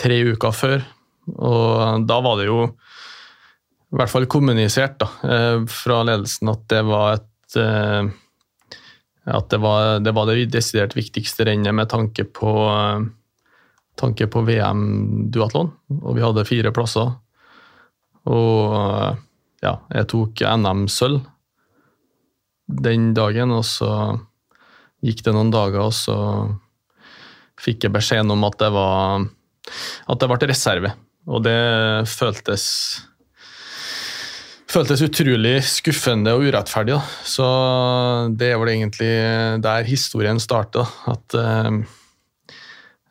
tre uker før. Og da var det jo i hvert fall kommunisert da, eh, fra ledelsen at det var et at det var, det var, det desidert viktigste rennet med tanke på, tanke på VM-duatlon. Og vi hadde fire plasser. Og ja, jeg tok NM-sølv den dagen, og så gikk det noen dager, og så fikk jeg beskjeden om at det var at det ble reserve. Og det føltes føltes utrolig skuffende og urettferdig. Da. Så det er vel egentlig der historien starter. At uh,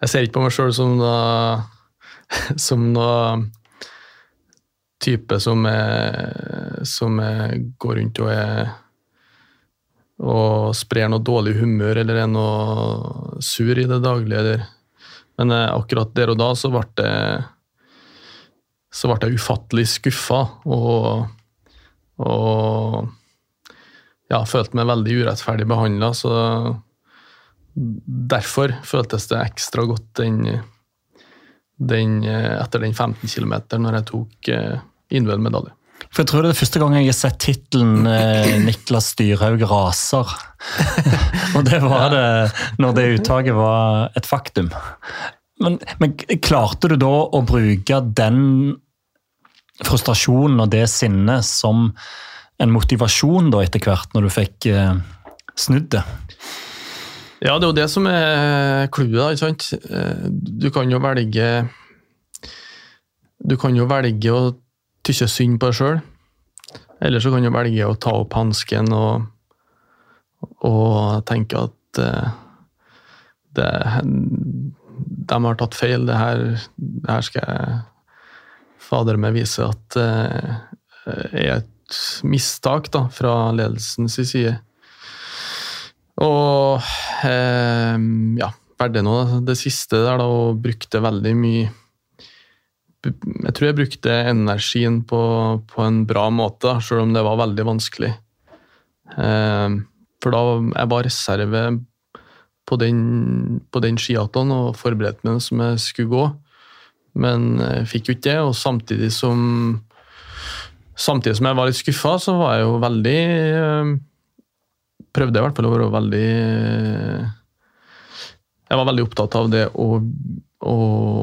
jeg ser ikke på meg sjøl som noe, [LAUGHS] som noe type som, er, som er, går rundt og er og sprer noe dårlig humør eller er noe sur i det daglige. Men uh, akkurat der og da så ble det så ble jeg ufattelig skuffa. Og og ja, følte meg veldig urettferdig behandla, så derfor føltes det ekstra godt den, den, etter den 15 km når jeg tok eh, individuell medalje. For Jeg tror det er første gang jeg har sett tittelen eh, 'Niklas Dyrhaug raser'. [LAUGHS] og det var det når det uttaket var et faktum. Men, men, klarte du da å bruke den frustrasjonen og det sinnet som en motivasjon da etter hvert, når du fikk eh, snudd det? Ja, det er jo det som er clouet. ikke sant? Eh, du kan jo velge Du kan jo velge å tykke synd på deg sjøl. Eller så kan du velge å ta opp hansken og, og tenke at uh, det, de har tatt feil. Det her, det her skal jeg fader meg vise at uh, er et mistak da, fra ledelsens side. Og uh, ja, verdig nå det siste der, da, og brukte veldig mye Jeg tror jeg brukte energien på, på en bra måte, selv om det var veldig vanskelig. Eh, for da jeg var reserve på den, på den skiatlonen og forberedte meg som jeg skulle gå. Men jeg fikk jo ikke det, og samtidig som Samtidig som jeg var litt skuffa, så var jeg jo veldig eh, Prøvde jeg i hvert fall å være veldig Jeg var veldig opptatt av det å, å,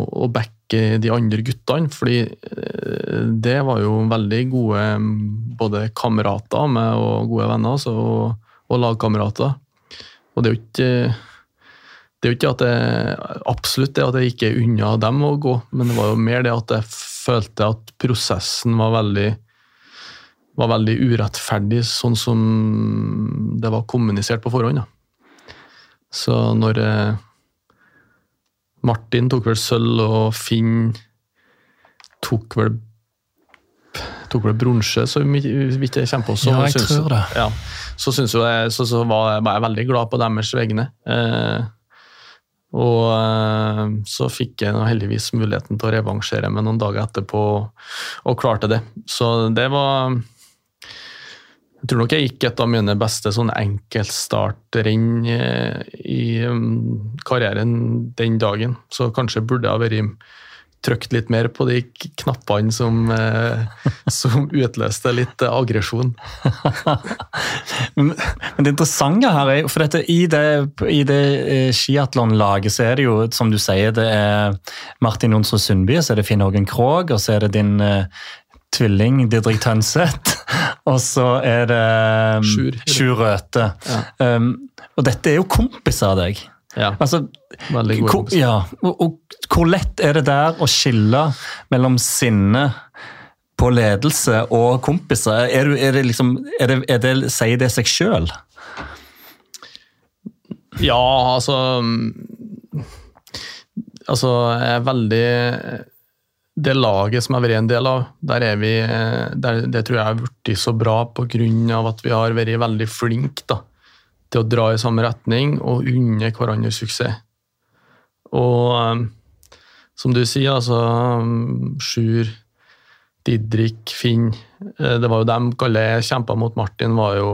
å backe de andre guttene, fordi eh, det var jo veldig gode både kamerater med og gode venner altså, og, og lagkamerater. Og det er jo ikke det er jo ikke at jeg absolutt det at jeg ikke er unna dem å gå, men det var jo mer det at jeg følte at prosessen var veldig var veldig urettferdig, sånn som det var kommunisert på forhånd. Da. Så når eh, Martin tok vel sølv, og Finn tok vel tok vel bronse, så vidt jeg kommer på. Så ja, jeg synes, tror det. Ja, så, synes jeg, så, så var, jeg, var, jeg, veldig glad på deres vegne. Eh, og eh, så fikk jeg heldigvis muligheten til å revansjere meg noen dager etterpå, og klarte det. Så det var Jeg tror nok jeg gikk et av mine beste sånn enkeltstartrenn eh, i mm, karrieren den dagen, så kanskje burde jeg vært trykt litt mer på de knappene som, eh, som [LAUGHS] utløste litt aggresjon. [LAUGHS] men, det interessante her er for dette, I det, i det eh, skiatlonlaget så er det jo, som du sier, det er Martin Jonsrud Sundby, så er det Finn Hågen Krogh, og så er det din tvilling Didrik Tønseth, og så er det um, Sjur Røthe. Ja. Um, og dette er jo kompiser av deg. Ja. Altså, Veldig god hvor, ja, og, og, hvor lett er det der å skille mellom sinne på ledelse og kompiser? Er, du, er det liksom, er det, er det, Sier det seg sjøl? Ja, altså Altså, jeg er veldig Det laget som jeg har vært en del av, der er vi der, Det tror jeg har blitt så bra pga. at vi har vært veldig flinke til å dra i samme retning og unne hverandre suksess. Og um, som du sier, altså Sjur, Didrik, Finn Det var jo dem alle kjempa mot Martin, var jo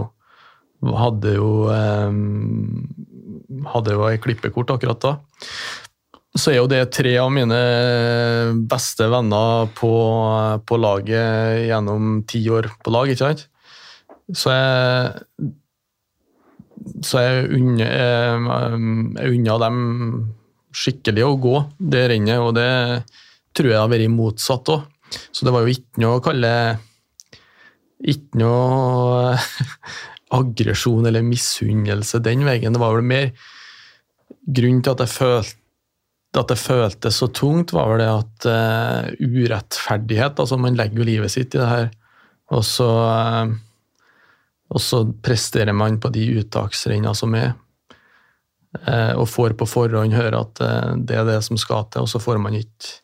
hadde jo hadde jo ei klippekort akkurat da. Så er jo det tre av mine beste venner på, på laget gjennom ti år på lag, ikke sant? Så jeg så jeg unner dem skikkelig å gå det rennet, og det tror jeg har vært motsatt òg. Så det var jo ikke noe å kalle Ikke noe [LAUGHS] aggresjon eller misunnelse den veien. Det var vel mer Grunnen til at jeg følte at det føltes så tungt, var vel det at uh, urettferdighet altså Man legger jo livet sitt i det her, og så, uh, og så presterer man på de uttaksrennene som er, uh, og får på forhånd høre at det er det som skal til, og så får man ikke,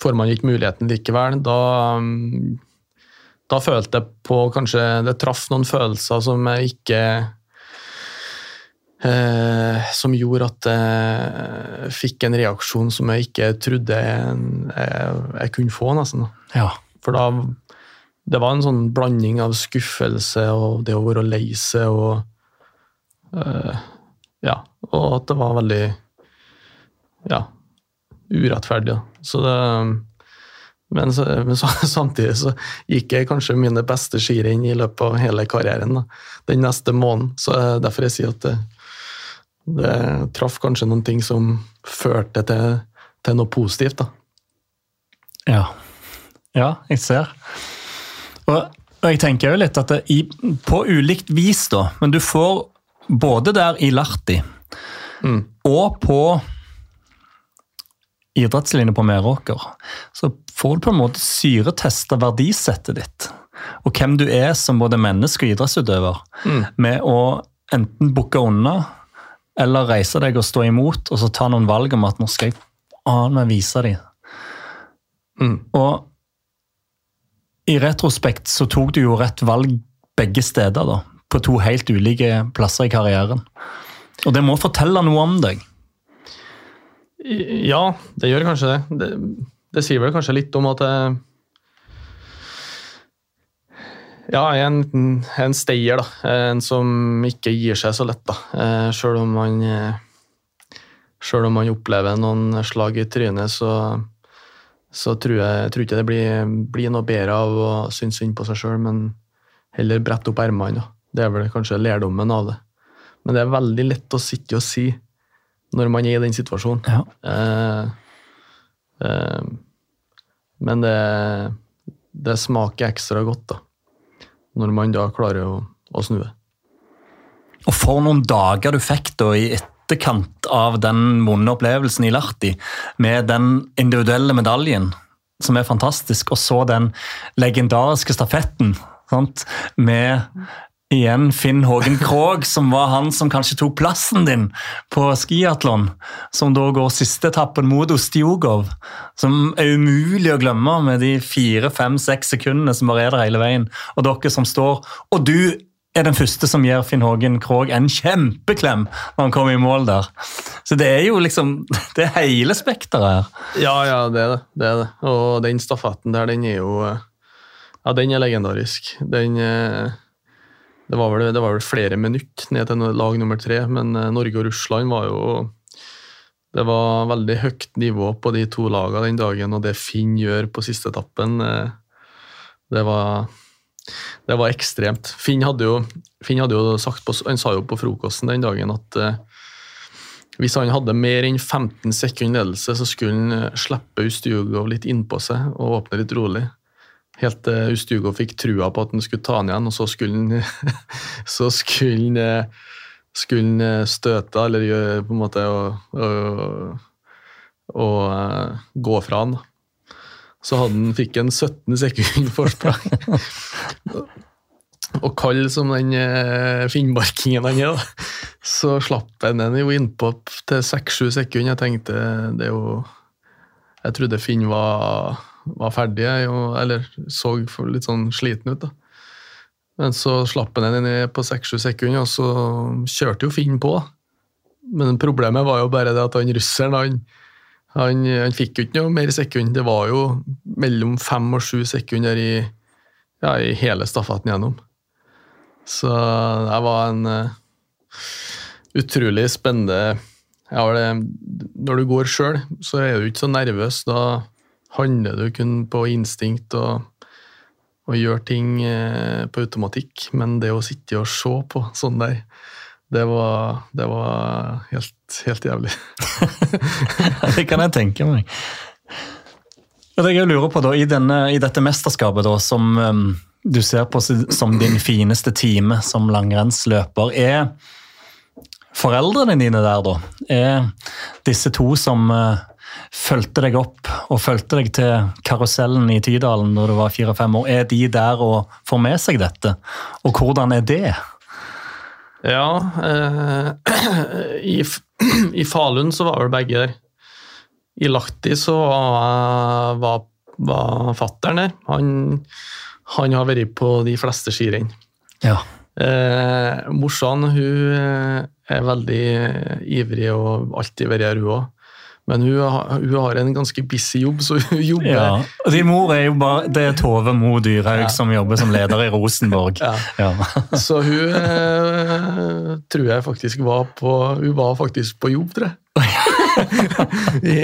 får man ikke muligheten likevel. Da, da følte jeg på kanskje Det traff noen følelser som jeg ikke eh, Som gjorde at jeg fikk en reaksjon som jeg ikke trodde jeg, jeg, jeg kunne få, nesten. Ja. For da Det var en sånn blanding av skuffelse og det å være lei seg og uh, Ja. Og at det var veldig Ja. Urettferdig. Så det men, så, men så, [LAUGHS] samtidig så gikk jeg kanskje mine beste skirenn i løpet av hele karrieren da, den neste måneden. Så derfor jeg sier at det, traff kanskje noen ting som førte til, til noe positivt. da. Ja. ja, jeg ser. Og, og jeg tenker jo litt at det, i, på ulikt vis, da, men du får både der i Larti mm. og på idrettslinje på Meråker, så får du på en måte syretesta verdisettet ditt. Og hvem du er som både menneske og idrettsutøver. Mm. Med å enten bukke unna eller reise deg og stå imot, og så ta noen valg om at nå skal jeg faen meg vise dem. Mm. Og i retrospekt så tok du jo rett valg begge steder, da. På to helt ulike plasser i karrieren. Og det må fortelle noe om deg. Ja, det gjør kanskje det. det. det. sier vel kanskje litt om at jeg ja, jeg er en, en stayer, da. En som ikke gir seg så lett, da. Eh, Sjøl om man Sjøl om man opplever noen slag i trynet, så, så tror jeg, tror ikke det blir, blir, noe bedre av å synes synd på seg sjøl, men heller brette opp ermene. Det er vel kanskje lærdommen av det. Men det er veldig lett å sitte og si når man er i den situasjonen. Ja. Eh, eh, men det, det, smaker ekstra godt, da. Når man da klarer å, å snu det. Og for noen dager du fikk da i etterkant av den vonde opplevelsen i Lahti, med den individuelle medaljen, som er fantastisk, og så den legendariske stafetten sant? med Igjen Finn Hågen Krogh, som var han som kanskje tok plassen din på skiatlon. Som da går siste etappen mot Ostiogov. Som er umulig å glemme med de fire, fem, seks sekundene som bare er der hele veien. Og dere som står Og du er den første som gir Finn Hågen Krogh en kjempeklem når han kommer i mål der. Så det er jo liksom [LAUGHS] Det er hele spekteret her. Ja, ja, det er det. det er det. Og den stafetten der, den er jo Ja, den er legendarisk. Den er det var, vel, det var vel flere minutter ned til lag nummer tre, men eh, Norge og Russland var jo Det var veldig høyt nivå på de to lagene den dagen, og det Finn gjør på siste etappen, eh, det var det var ekstremt. Finn hadde jo, Finn hadde jo sagt på, han sa jo på frokosten den dagen at uh, hvis han hadde mer enn 15 sekunder ledelse, så skulle han slippe Ustjugov litt innpå seg og åpne litt rolig. Helt til Ustugo fikk trua på at han skulle ta han igjen, og så skulle han, [LAUGHS] så skulle han, skulle han eh, støte, eller på en måte å gå fra han. Så han, fikk en 17 sekunder forsprang. [LAUGHS] og kald som den eh, finnmarkingen han er, så slapp jeg den jo innpå til seks-sju sekunder. Jeg tenkte det er jo Jeg trodde Finn var, var ferdig, eller så litt sånn sliten ut. da. Men så slapp han henne ned på seks-sju sekunder, og så kjørte jo Finn på. Men problemet var jo bare det at han russeren han, han, han fikk jo ikke noe mer sekund. Det var jo mellom fem og sju sekunder i, ja, i hele stafetten gjennom. Så det var en uh, utrolig spennende det, Når du går sjøl, så er du ikke så nervøs. Da handler du kun på instinkt og, og gjør ting uh, på automatikk. Men det å sitte og se på sånn der, det var, det var helt, helt jævlig. [LAUGHS] det kan jeg tenke meg. Det jeg lurer på da, I, denne, i dette mesterskapet da, som um, du ser på som din fineste time som langrennsløper, er foreldrene dine der, da? Er disse to som uh, fulgte deg opp og fulgte deg til karusellen i Tydalen når du var fire-fem år, er de der og får med seg dette? Og hvordan er det? Ja, eh, [CLEARS THROAT] i, [CLEARS THROAT] i, Falun så var vel begge der. I Lahti så var, var, var fattern der. Han, han, har vært på de fleste skirenn. Ja. Eh, Morsan hun eh, er veldig ivrig og alltid vært her, hun òg. Men hun har, hun har, en ganske busy jobb, så hun [LAUGHS] jobber ja. Og Din mor er jo bare Det er Tove Mo Dyrhaug ja. som jobber som leder i Rosenborg. [LAUGHS] Ja. ja. så hun eh, tror jeg faktisk var på Hun var faktisk på jobb, tror jeg. [LAUGHS] I,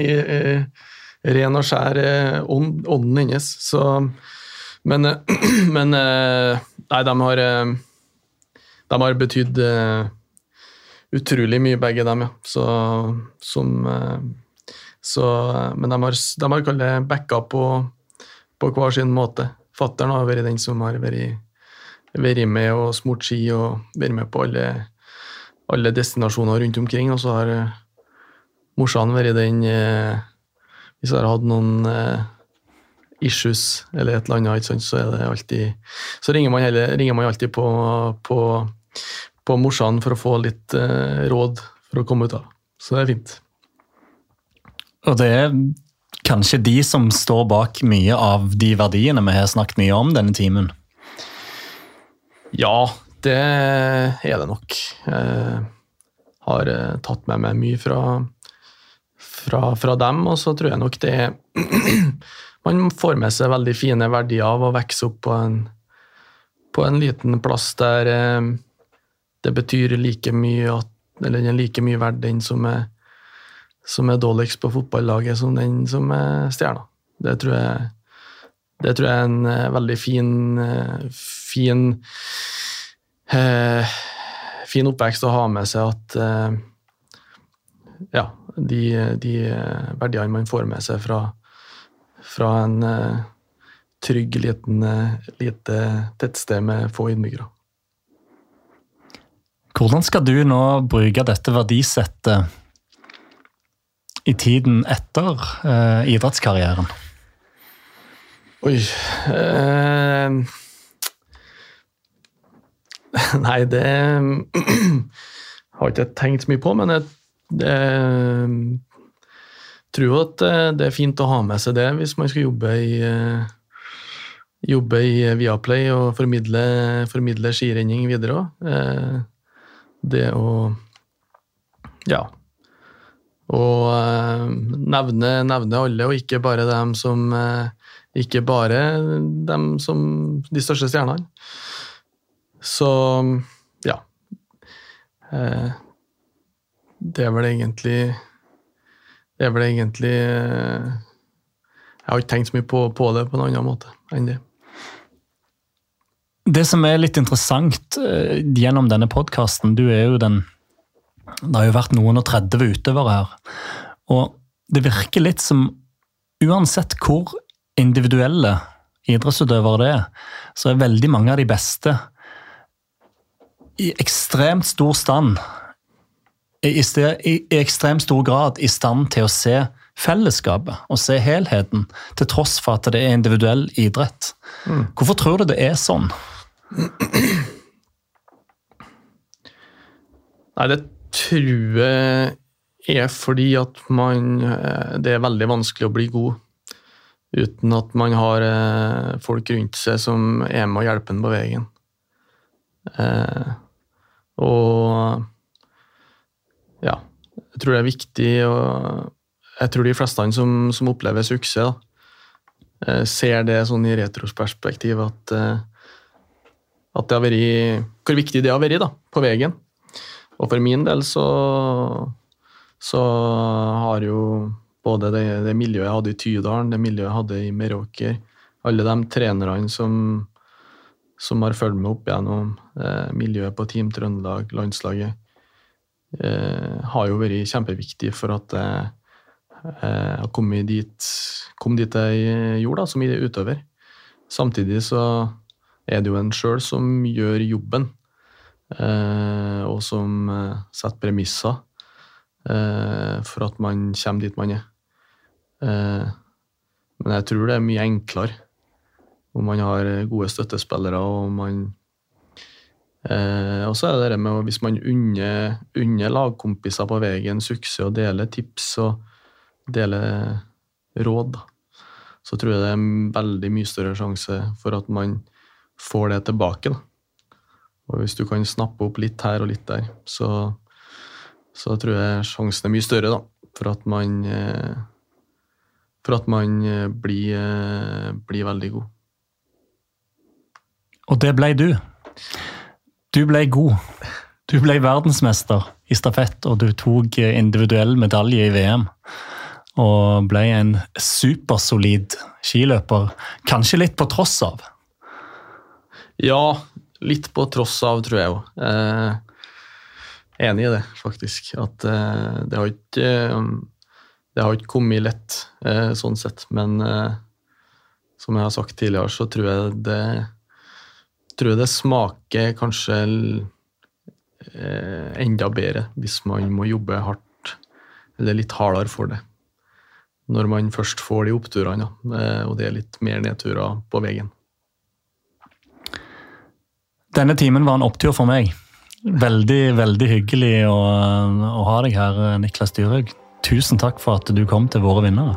i, i ren og skjær eh, ånd, ånden hennes. Så Men, [CLEARS THROAT] men eh, Nei, de har De har betydd utrolig mye, begge dem, ja. Så, som, eh, så, men de har, de har kalt det backa på, på hver sin måte. Fattern har vært den som har vært, vært med og smurt ski og vært med på alle, alle destinasjoner rundt omkring. Og så har eh, morsan vært den eh, Hvis jeg har hatt noen issues eller et eller annet, så alltid Så ringer man, heller, ringer man alltid på, på på morsan for å få litt eh, råd for å komme ut av. Så det er fint. Og det er kanskje de som står bak mye av de verdiene vi har snakket mye om denne timen? Ja, det er det nok. Jeg har eh, tatt med meg mye fra, fra, fra dem, og så tror jeg nok det er [CLEARS THROAT] Man får med seg veldig fine verdier av å vokse opp på en, på en liten plass der eh, det betyr like mye at, eller den er like mye verdt, den som er, som er dårligst på fotballaget, som den som er stjerna. Det tror jeg det tror jeg er en uh, veldig fin, uh, fin, eh, fin oppvekst å ha med seg at ja, de, de verdiene man får med seg fra, fra en trygg, liten, lite tettsted med få innbyggere. Hvordan skal du nå bruke dette verdisettet i tiden etter eh, idrettskarrieren? Oi eh, Nei, det [CLEARS THROAT] har ikke jeg tenkt så mye på, men jeg, jeg tror at eh, det er fint å ha med seg det hvis man skal jobbe i, eh, jobbe i Viaplay og formidle, formidle skirenning videre òg det å Ja. Og eh, nevne, nevne, alle, og ikke bare dem som eh, Ikke bare dem som de største stjernene. Så ja. Eh, det er vel egentlig Det er vel egentlig Jeg har ikke tenkt så mye på, på det på en annen måte enn det. Det som er litt interessant uh, gjennom denne podkasten, du er jo den Det har jo vært noen og 30 utøvere her. Og det virker litt som uansett hvor individuelle idrettsutøvere det er, så er veldig mange av de beste i ekstremt stor stand i, sted, i, i ekstremt stor grad i stand til å se fellesskapet og se helheten, til tross for at det er individuell idrett. Mm. Hvorfor tror du det er sånn? Nei, det tror jeg er fordi at man eh, Det er veldig vanskelig å bli god uten at man har eh, folk rundt seg som er med og hjelper en på veien. Eh, og ja, jeg tror det er viktig og Jeg tror de fleste som, som opplever suksess, da, ser det sånn i retrosperspektiv at, at det har vært Hvor viktig det har vært da, på veien. Og for min del så, så har jo både det, det, miljøet jeg hadde i Tydalen, det miljøet jeg hadde i Meråker, alle de trenerne som, som har fulgt meg opp gjennom eh, miljøet på Team Trøndelag, landslaget, eh, har jo vært kjempeviktig for at jeg eh, har kommet dit, kom dit jeg gjorde, da, som utøver. Samtidig så er det jo en sjøl som gjør jobben. Eh, og som eh, setter premisser eh, for at man kommer dit man er. Men jeg tror det er mye enklere om man har gode støttespillere og man Og så er det det med hvis man unner, unner lagkompiser på veien suksess og deler tips og deler råd, så tror jeg det er en veldig mye større sjanse for at man får det tilbake. da. Og hvis du kan snappe opp litt her og litt der, så, så tror jeg sjansen er mye større da, for at man, eh, for at man eh, blir, eh, blir veldig god. Og det ble du. Du ble god. Du ble verdensmester i stafett, og du tok individuell medalje i VM. Og ble en supersolid skiløper. Kanskje litt på tross av? Ja, Litt på tross av, tror jeg òg. Eh, enig i det, faktisk. At eh, det har ikke eh, Det har ikke kommet lett, eh, sånn sett. Men eh, som jeg har sagt tidligere, så tror jeg det tror jeg det smaker kanskje eh, enda bedre hvis man må jobbe hardt, eller litt hardere for det. Når man først får de oppturene, og det er litt mer nedturer på veien. Denne timen var en opptur for meg. Veldig, veldig hyggelig å, å ha deg her, Niklas Dyrhaug. Tusen takk for at du kom til våre vinnere.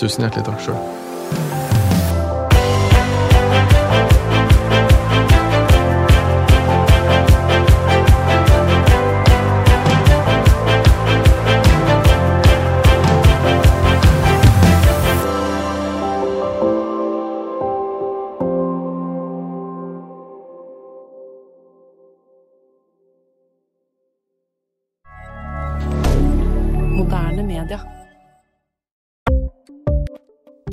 Tusen hjertelig takk sjøl.